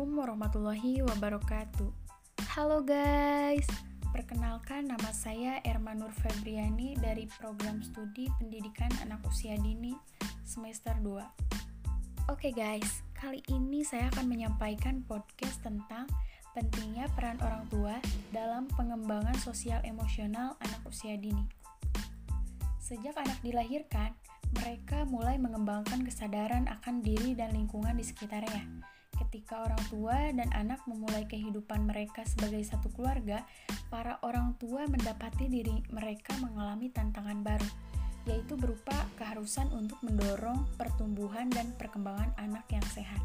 Assalamualaikum warahmatullahi wabarakatuh. Halo guys, perkenalkan nama saya Erma Nur Febriani dari program studi pendidikan anak usia dini semester 2. Oke guys, kali ini saya akan menyampaikan podcast tentang pentingnya peran orang tua dalam pengembangan sosial emosional anak usia dini. Sejak anak dilahirkan, mereka mulai mengembangkan kesadaran akan diri dan lingkungan di sekitarnya ketika orang tua dan anak memulai kehidupan mereka sebagai satu keluarga, para orang tua mendapati diri mereka mengalami tantangan baru, yaitu berupa keharusan untuk mendorong pertumbuhan dan perkembangan anak yang sehat.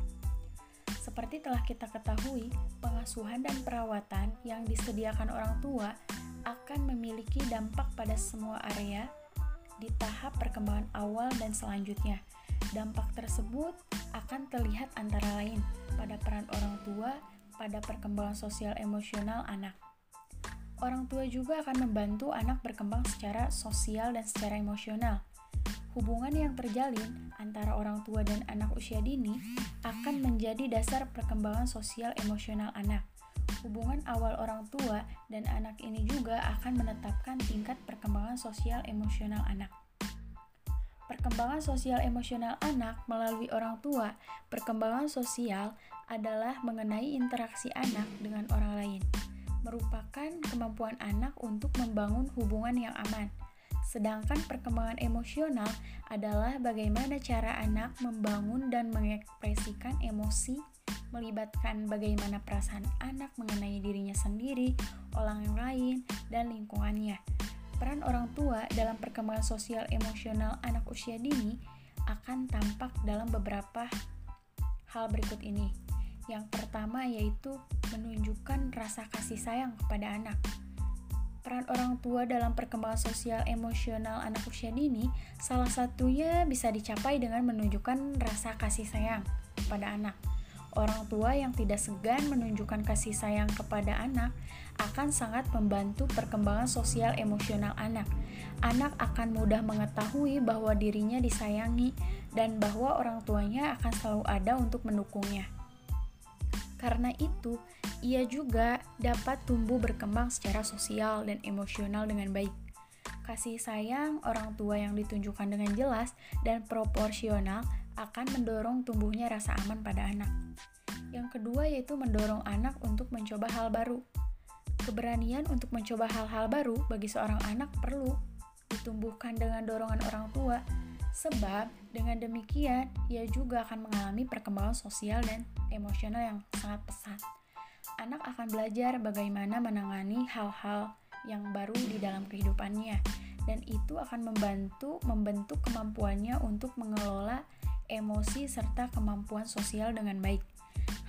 Seperti telah kita ketahui, pengasuhan dan perawatan yang disediakan orang tua akan memiliki dampak pada semua area di tahap perkembangan awal dan selanjutnya. Dampak tersebut akan terlihat antara lain pada peran orang tua pada perkembangan sosial emosional anak. Orang tua juga akan membantu anak berkembang secara sosial dan secara emosional. Hubungan yang terjalin antara orang tua dan anak usia dini akan menjadi dasar perkembangan sosial emosional anak. Hubungan awal orang tua dan anak ini juga akan menetapkan tingkat perkembangan sosial emosional anak. Perkembangan sosial emosional anak melalui orang tua, perkembangan sosial adalah mengenai interaksi anak dengan orang lain, merupakan kemampuan anak untuk membangun hubungan yang aman. Sedangkan perkembangan emosional adalah bagaimana cara anak membangun dan mengekspresikan emosi, melibatkan bagaimana perasaan anak mengenai dirinya sendiri, orang lain, dan lingkungannya peran orang tua dalam perkembangan sosial emosional anak usia dini akan tampak dalam beberapa hal berikut ini. Yang pertama yaitu menunjukkan rasa kasih sayang kepada anak. Peran orang tua dalam perkembangan sosial emosional anak usia dini salah satunya bisa dicapai dengan menunjukkan rasa kasih sayang kepada anak orang tua yang tidak segan menunjukkan kasih sayang kepada anak akan sangat membantu perkembangan sosial emosional anak. Anak akan mudah mengetahui bahwa dirinya disayangi dan bahwa orang tuanya akan selalu ada untuk mendukungnya. Karena itu, ia juga dapat tumbuh berkembang secara sosial dan emosional dengan baik. Kasih sayang orang tua yang ditunjukkan dengan jelas dan proporsional akan mendorong tumbuhnya rasa aman pada anak. Yang kedua yaitu mendorong anak untuk mencoba hal baru. Keberanian untuk mencoba hal-hal baru bagi seorang anak perlu ditumbuhkan dengan dorongan orang tua, sebab dengan demikian ia juga akan mengalami perkembangan sosial dan emosional yang sangat pesat. Anak akan belajar bagaimana menangani hal-hal yang baru di dalam kehidupannya, dan itu akan membantu membentuk kemampuannya untuk mengelola emosi, serta kemampuan sosial dengan baik.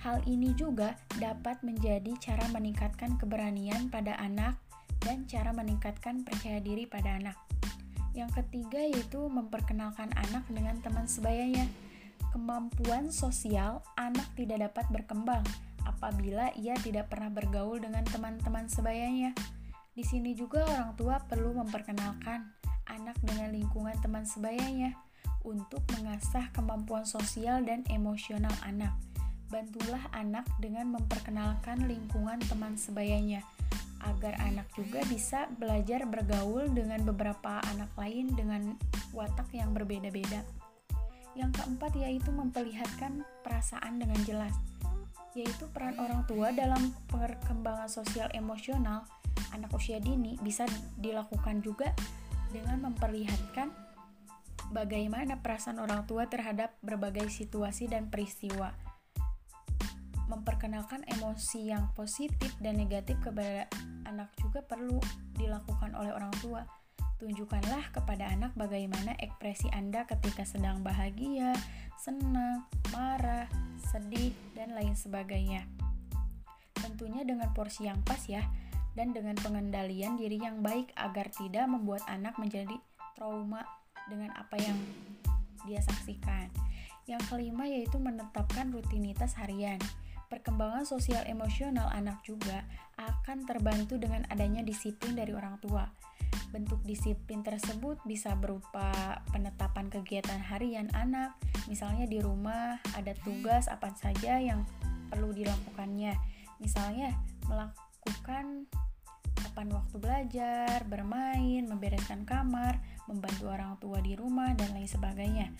Hal ini juga dapat menjadi cara meningkatkan keberanian pada anak dan cara meningkatkan percaya diri pada anak. Yang ketiga yaitu memperkenalkan anak dengan teman sebayanya. Kemampuan sosial anak tidak dapat berkembang apabila ia tidak pernah bergaul dengan teman-teman sebayanya. Di sini juga orang tua perlu memperkenalkan anak dengan lingkungan teman sebayanya untuk mengasah kemampuan sosial dan emosional anak. Bantulah anak dengan memperkenalkan lingkungan teman sebayanya, agar anak juga bisa belajar bergaul dengan beberapa anak lain dengan watak yang berbeda-beda. Yang keempat yaitu memperlihatkan perasaan dengan jelas, yaitu peran orang tua dalam perkembangan sosial emosional anak usia dini bisa dilakukan juga dengan memperlihatkan bagaimana perasaan orang tua terhadap berbagai situasi dan peristiwa. Memperkenalkan emosi yang positif dan negatif kepada anak juga perlu dilakukan oleh orang tua. Tunjukkanlah kepada anak bagaimana ekspresi Anda ketika sedang bahagia, senang, marah, sedih, dan lain sebagainya. Tentunya dengan porsi yang pas ya, dan dengan pengendalian diri yang baik agar tidak membuat anak menjadi trauma dengan apa yang dia saksikan. Yang kelima yaitu menetapkan rutinitas harian. Perkembangan sosial emosional anak juga akan terbantu dengan adanya disiplin dari orang tua. Bentuk disiplin tersebut bisa berupa penetapan kegiatan harian anak, misalnya di rumah ada tugas apa saja yang perlu dilakukannya. Misalnya, melakukan kapan waktu belajar, bermain, membereskan kamar, membantu orang tua di rumah, dan lain sebagainya.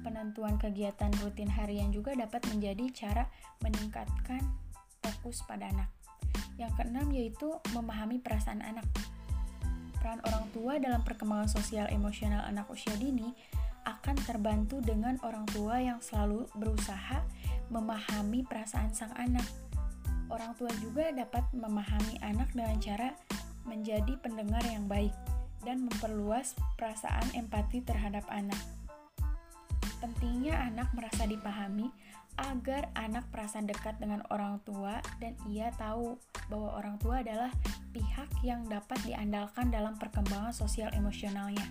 Penentuan kegiatan rutin harian juga dapat menjadi cara meningkatkan fokus pada anak. Yang keenam yaitu memahami perasaan anak. Peran orang tua dalam perkembangan sosial emosional anak usia dini akan terbantu dengan orang tua yang selalu berusaha memahami perasaan sang anak. Orang tua juga dapat memahami anak dengan cara menjadi pendengar yang baik dan memperluas perasaan empati terhadap anak. Pentingnya anak merasa dipahami agar anak merasa dekat dengan orang tua dan ia tahu bahwa orang tua adalah pihak yang dapat diandalkan dalam perkembangan sosial emosionalnya.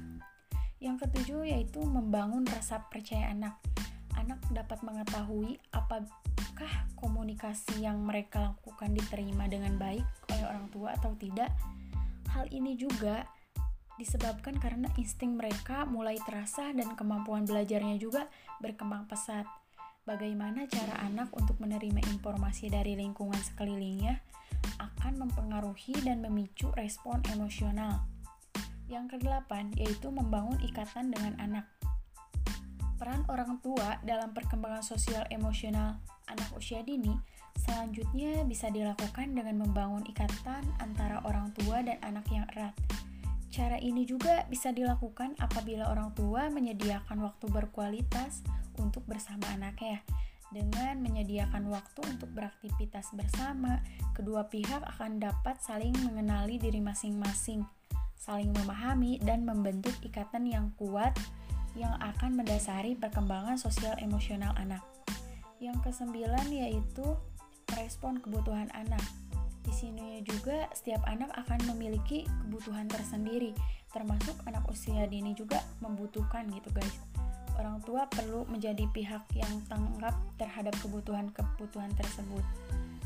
Yang ketujuh yaitu membangun rasa percaya anak. Anak dapat mengetahui apakah komunikasi yang mereka lakukan diterima dengan baik oleh orang tua atau tidak. Hal ini juga disebabkan karena insting mereka mulai terasa dan kemampuan belajarnya juga berkembang pesat. Bagaimana cara anak untuk menerima informasi dari lingkungan sekelilingnya akan mempengaruhi dan memicu respon emosional. Yang kedelapan yaitu membangun ikatan dengan anak. Peran orang tua dalam perkembangan sosial emosional anak usia dini selanjutnya bisa dilakukan dengan membangun ikatan antara orang tua dan anak yang erat Cara ini juga bisa dilakukan apabila orang tua menyediakan waktu berkualitas untuk bersama anaknya. Dengan menyediakan waktu untuk beraktivitas bersama, kedua pihak akan dapat saling mengenali diri masing-masing, saling memahami, dan membentuk ikatan yang kuat yang akan mendasari perkembangan sosial emosional anak. Yang kesembilan yaitu respon kebutuhan anak. Di sini juga setiap anak akan memiliki kebutuhan tersendiri, termasuk anak usia dini juga membutuhkan gitu guys. Orang tua perlu menjadi pihak yang tanggap terhadap kebutuhan-kebutuhan tersebut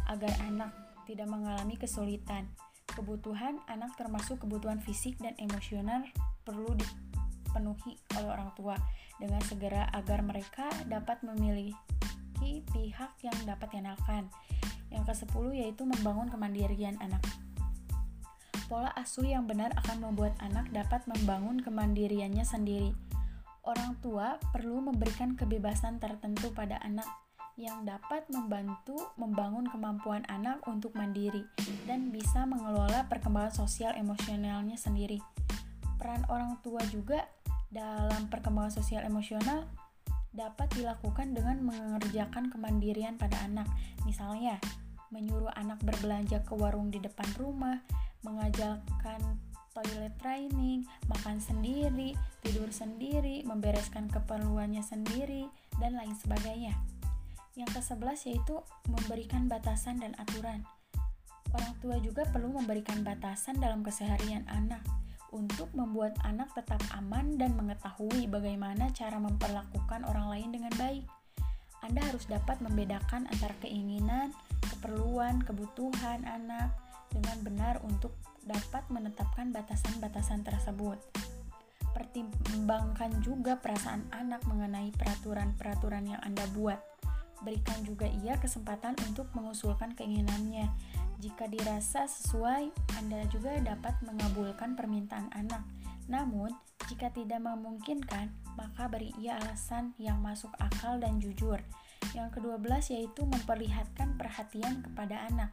agar anak tidak mengalami kesulitan. Kebutuhan anak termasuk kebutuhan fisik dan emosional perlu dipenuhi oleh orang tua dengan segera agar mereka dapat memiliki pihak yang dapat diandalkan yang ke-10 yaitu membangun kemandirian anak. Pola asuh yang benar akan membuat anak dapat membangun kemandiriannya sendiri. Orang tua perlu memberikan kebebasan tertentu pada anak yang dapat membantu membangun kemampuan anak untuk mandiri dan bisa mengelola perkembangan sosial emosionalnya sendiri. Peran orang tua juga dalam perkembangan sosial emosional dapat dilakukan dengan mengerjakan kemandirian pada anak. Misalnya, menyuruh anak berbelanja ke warung di depan rumah, mengajarkan toilet training, makan sendiri, tidur sendiri, membereskan keperluannya sendiri, dan lain sebagainya. Yang ke-11 yaitu memberikan batasan dan aturan. Orang tua juga perlu memberikan batasan dalam keseharian anak untuk membuat anak tetap aman dan mengetahui bagaimana cara memperlakukan orang lain dengan baik. Anda harus dapat membedakan antara keinginan, keperluan, kebutuhan anak dengan benar untuk dapat menetapkan batasan-batasan tersebut. Pertimbangkan juga perasaan anak mengenai peraturan-peraturan yang Anda buat. Berikan juga ia kesempatan untuk mengusulkan keinginannya. Jika dirasa sesuai, Anda juga dapat mengabulkan permintaan anak. Namun, jika tidak memungkinkan, maka beri ia alasan yang masuk akal dan jujur. Yang kedua belas yaitu memperlihatkan perhatian kepada anak.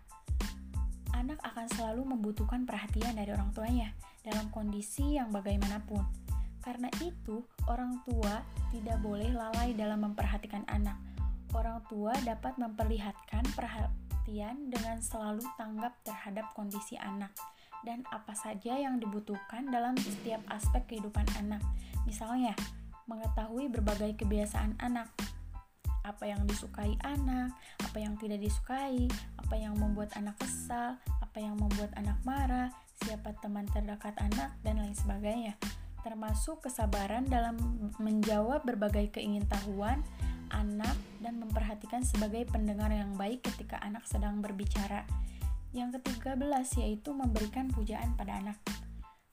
Anak akan selalu membutuhkan perhatian dari orang tuanya dalam kondisi yang bagaimanapun. Karena itu, orang tua tidak boleh lalai dalam memperhatikan anak. Orang tua dapat memperlihatkan perhatian dengan selalu tanggap terhadap kondisi anak dan apa saja yang dibutuhkan dalam setiap aspek kehidupan anak. Misalnya, mengetahui berbagai kebiasaan anak, apa yang disukai anak, apa yang tidak disukai, apa yang membuat anak kesal, apa yang membuat anak marah, siapa teman terdekat anak, dan lain sebagainya. Termasuk kesabaran dalam menjawab berbagai keingintahuan anak dan memperhatikan sebagai pendengar yang baik ketika anak sedang berbicara. Yang ketiga belas yaitu memberikan pujaan pada anak.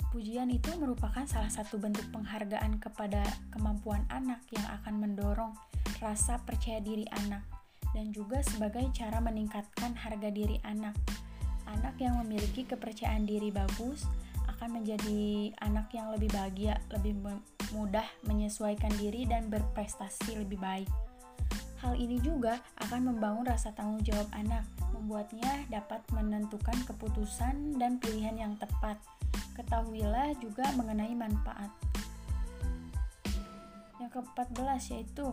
Pujian itu merupakan salah satu bentuk penghargaan kepada kemampuan anak yang akan mendorong rasa percaya diri anak. dan juga sebagai cara meningkatkan harga diri anak. Anak yang memiliki kepercayaan diri bagus akan menjadi anak yang lebih bahagia, lebih mudah menyesuaikan diri dan berprestasi lebih baik. Hal ini juga akan membangun rasa tanggung jawab anak, membuatnya dapat menentukan keputusan dan pilihan yang tepat. Ketahuilah juga mengenai manfaat. Yang ke-14 yaitu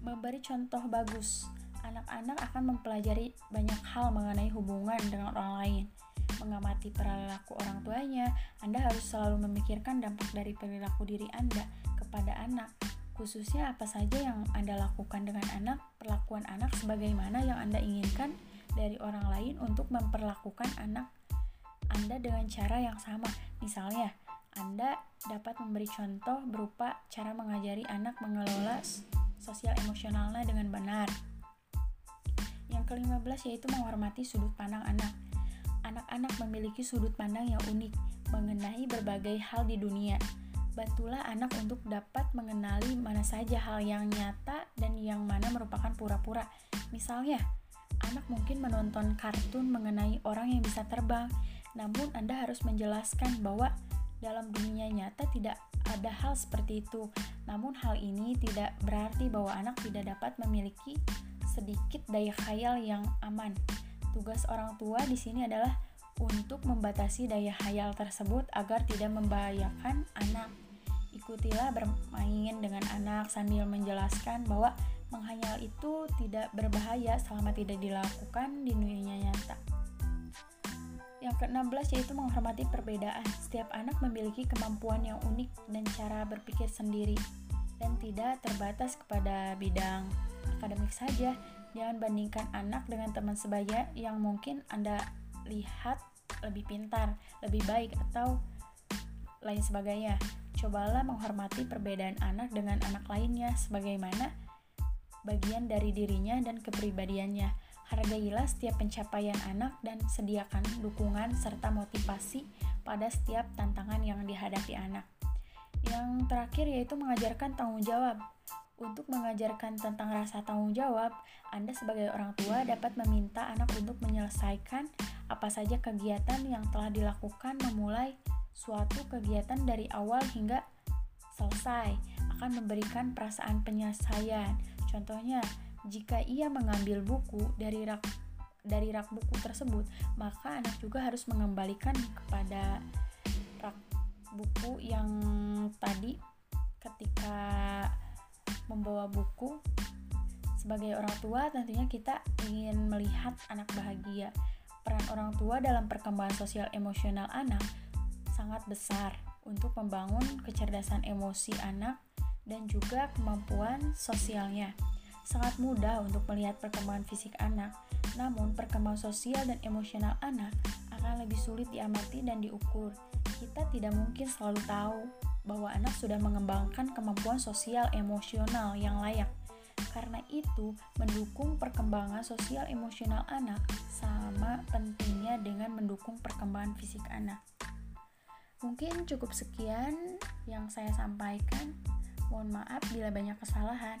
memberi contoh bagus. Anak-anak akan mempelajari banyak hal mengenai hubungan dengan orang lain. Mengamati perilaku orang tuanya, Anda harus selalu memikirkan dampak dari perilaku diri Anda kepada anak khususnya apa saja yang Anda lakukan dengan anak, perlakuan anak sebagaimana yang Anda inginkan dari orang lain untuk memperlakukan anak Anda dengan cara yang sama. Misalnya, Anda dapat memberi contoh berupa cara mengajari anak mengelola sosial emosionalnya dengan benar. Yang ke-15 yaitu menghormati sudut pandang anak. Anak-anak memiliki sudut pandang yang unik mengenai berbagai hal di dunia bantulah anak untuk dapat mengenali mana saja hal yang nyata dan yang mana merupakan pura-pura. Misalnya, anak mungkin menonton kartun mengenai orang yang bisa terbang, namun Anda harus menjelaskan bahwa dalam dunia nyata tidak ada hal seperti itu. Namun hal ini tidak berarti bahwa anak tidak dapat memiliki sedikit daya khayal yang aman. Tugas orang tua di sini adalah untuk membatasi daya khayal tersebut agar tidak membahayakan anak. Ikutilah bermain dengan anak sambil menjelaskan bahwa menghayal itu tidak berbahaya selama tidak dilakukan di dunia nyata. Yang ke-16 yaitu menghormati perbedaan. Setiap anak memiliki kemampuan yang unik dan cara berpikir sendiri dan tidak terbatas kepada bidang akademik saja. Jangan bandingkan anak dengan teman sebaya yang mungkin Anda lihat lebih pintar, lebih baik atau lain sebagainya. Cobalah menghormati perbedaan anak dengan anak lainnya sebagaimana bagian dari dirinya dan kepribadiannya. Hargailah setiap pencapaian anak dan sediakan dukungan serta motivasi pada setiap tantangan yang dihadapi anak. Yang terakhir yaitu mengajarkan tanggung jawab. Untuk mengajarkan tentang rasa tanggung jawab, Anda sebagai orang tua dapat meminta anak untuk menyelesaikan apa saja kegiatan yang telah dilakukan memulai suatu kegiatan dari awal hingga selesai akan memberikan perasaan penyelesaian. Contohnya, jika ia mengambil buku dari rak dari rak buku tersebut, maka anak juga harus mengembalikan kepada rak buku yang tadi ketika membawa buku sebagai orang tua tentunya kita ingin melihat anak bahagia. Peran orang tua dalam perkembangan sosial emosional anak sangat besar untuk membangun kecerdasan emosi anak dan juga kemampuan sosialnya. Sangat mudah untuk melihat perkembangan fisik anak, namun perkembangan sosial dan emosional anak akan lebih sulit diamati dan diukur. Kita tidak mungkin selalu tahu bahwa anak sudah mengembangkan kemampuan sosial emosional yang layak. Karena itu, mendukung perkembangan sosial emosional anak sama pentingnya dengan mendukung perkembangan fisik anak. Mungkin cukup sekian yang saya sampaikan. Mohon maaf bila banyak kesalahan.